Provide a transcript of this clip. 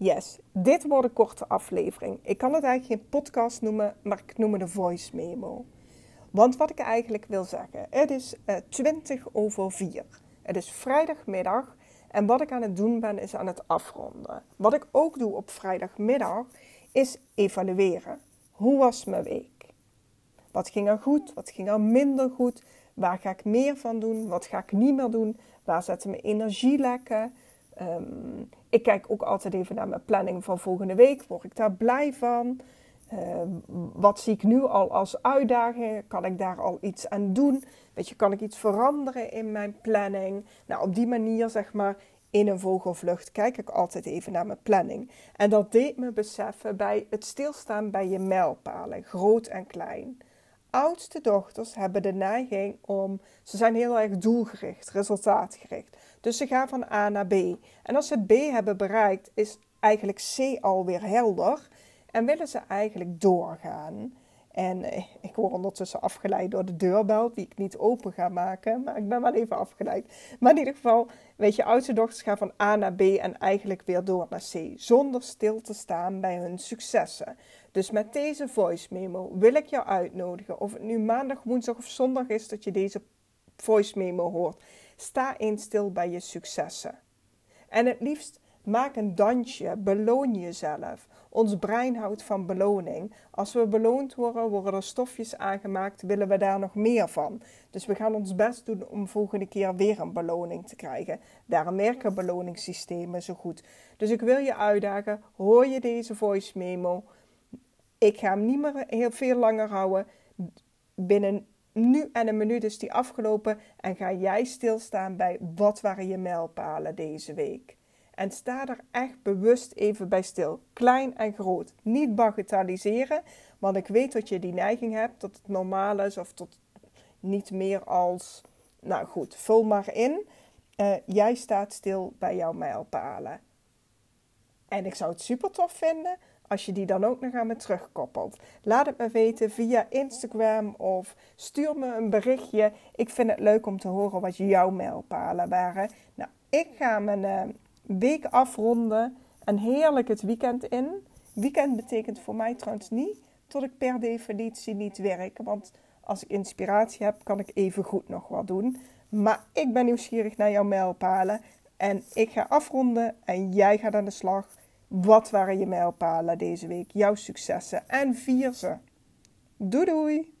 Yes, dit wordt een korte aflevering. Ik kan het eigenlijk geen podcast noemen, maar ik noem het een voice memo. Want wat ik eigenlijk wil zeggen, het is uh, eh, 20 over 4. Het is vrijdagmiddag en wat ik aan het doen ben is aan het afronden. Wat ik ook doe op vrijdagmiddag is evalueren. Hoe was mijn week? Wat ging er goed? Wat ging er minder goed? Waar ga ik meer van doen? Wat ga ik niet meer doen? Waar zetten mijn energie Ehm, ik kijk ook altijd even naar mijn planning van volgende week. Word ik daar blij van? Ehm, wat zie ik nu al als uitdaging? Kan ik daar al iets aan doen? Weet je, kan ik iets veranderen in mijn planning? Nou, op die manier, zeg maar, in een vogelvlucht kijk ik altijd even naar mijn planning. En dat deed me beseffen bij het stilstaan bij je mijlpalen, groot en klein. Oudste dochters hebben de neiging om, ze zijn heel erg doelgericht, resultaatgericht. Dus ze gaan van A naar B. En als ze B hebben bereikt, is eigenlijk C alweer helder en willen ze eigenlijk doorgaan. En eh, ik word ondertussen afgeleid door de deurbel, die ik niet open ga maken. Maar ik ben wel even afgeleid. Maar in ieder geval, weet je, oudste dochters gaan van A naar B en eigenlijk weer door naar C. Zonder stil te staan bij hun successen. Dus met deze voice memo wil ik jou uitnodigen. Of het nu maandag, woensdag of zondag is dat je deze voice memo hoort. Sta eens stil bij je successen. En het liefst maak een dansje, beloon jezelf. Ons brein houdt van beloning. Als we beloond worden, worden er stofjes aangemaakt, willen we daar nog meer van. Dus we gaan ons best doen om volgende keer weer een beloning te krijgen. Daarom werken beloningssystemen zo goed. Dus ik wil je uitdagen, hoor je deze voice memo? Ik ga hem niet meer heel veel langer houden. Binnen nu en een minuut is die afgelopen en ga jij stilstaan bij wat waren je mijlpalen deze week. En sta er echt bewust even bij stil. Klein en groot. Niet bagatelliseren, want ik weet dat je die neiging hebt dat het normaal is of tot niet meer als. Nou goed, vul maar in. Uh, jij staat stil bij jouw mijlpalen. En ik zou het super tof vinden als je die dan ook nog aan me terugkoppelt. Laat het me weten via Instagram of stuur me een berichtje. Ik vind het leuk om te horen wat jouw mijlpalen waren. Nou, ik ga mijn uh, week afronden en heerlijk het weekend in. Weekend betekent voor mij trouwens niet tot ik per definitie niet werk. Want als ik inspiratie heb, kan ik even goed nog wat doen. Maar ik ben nieuwsgierig naar jouw mijlpalen. En ik ga afronden en jij gaat aan de slag. Wat waren je mijlpalen deze week? Jouw successen en vier ze. Doei doei!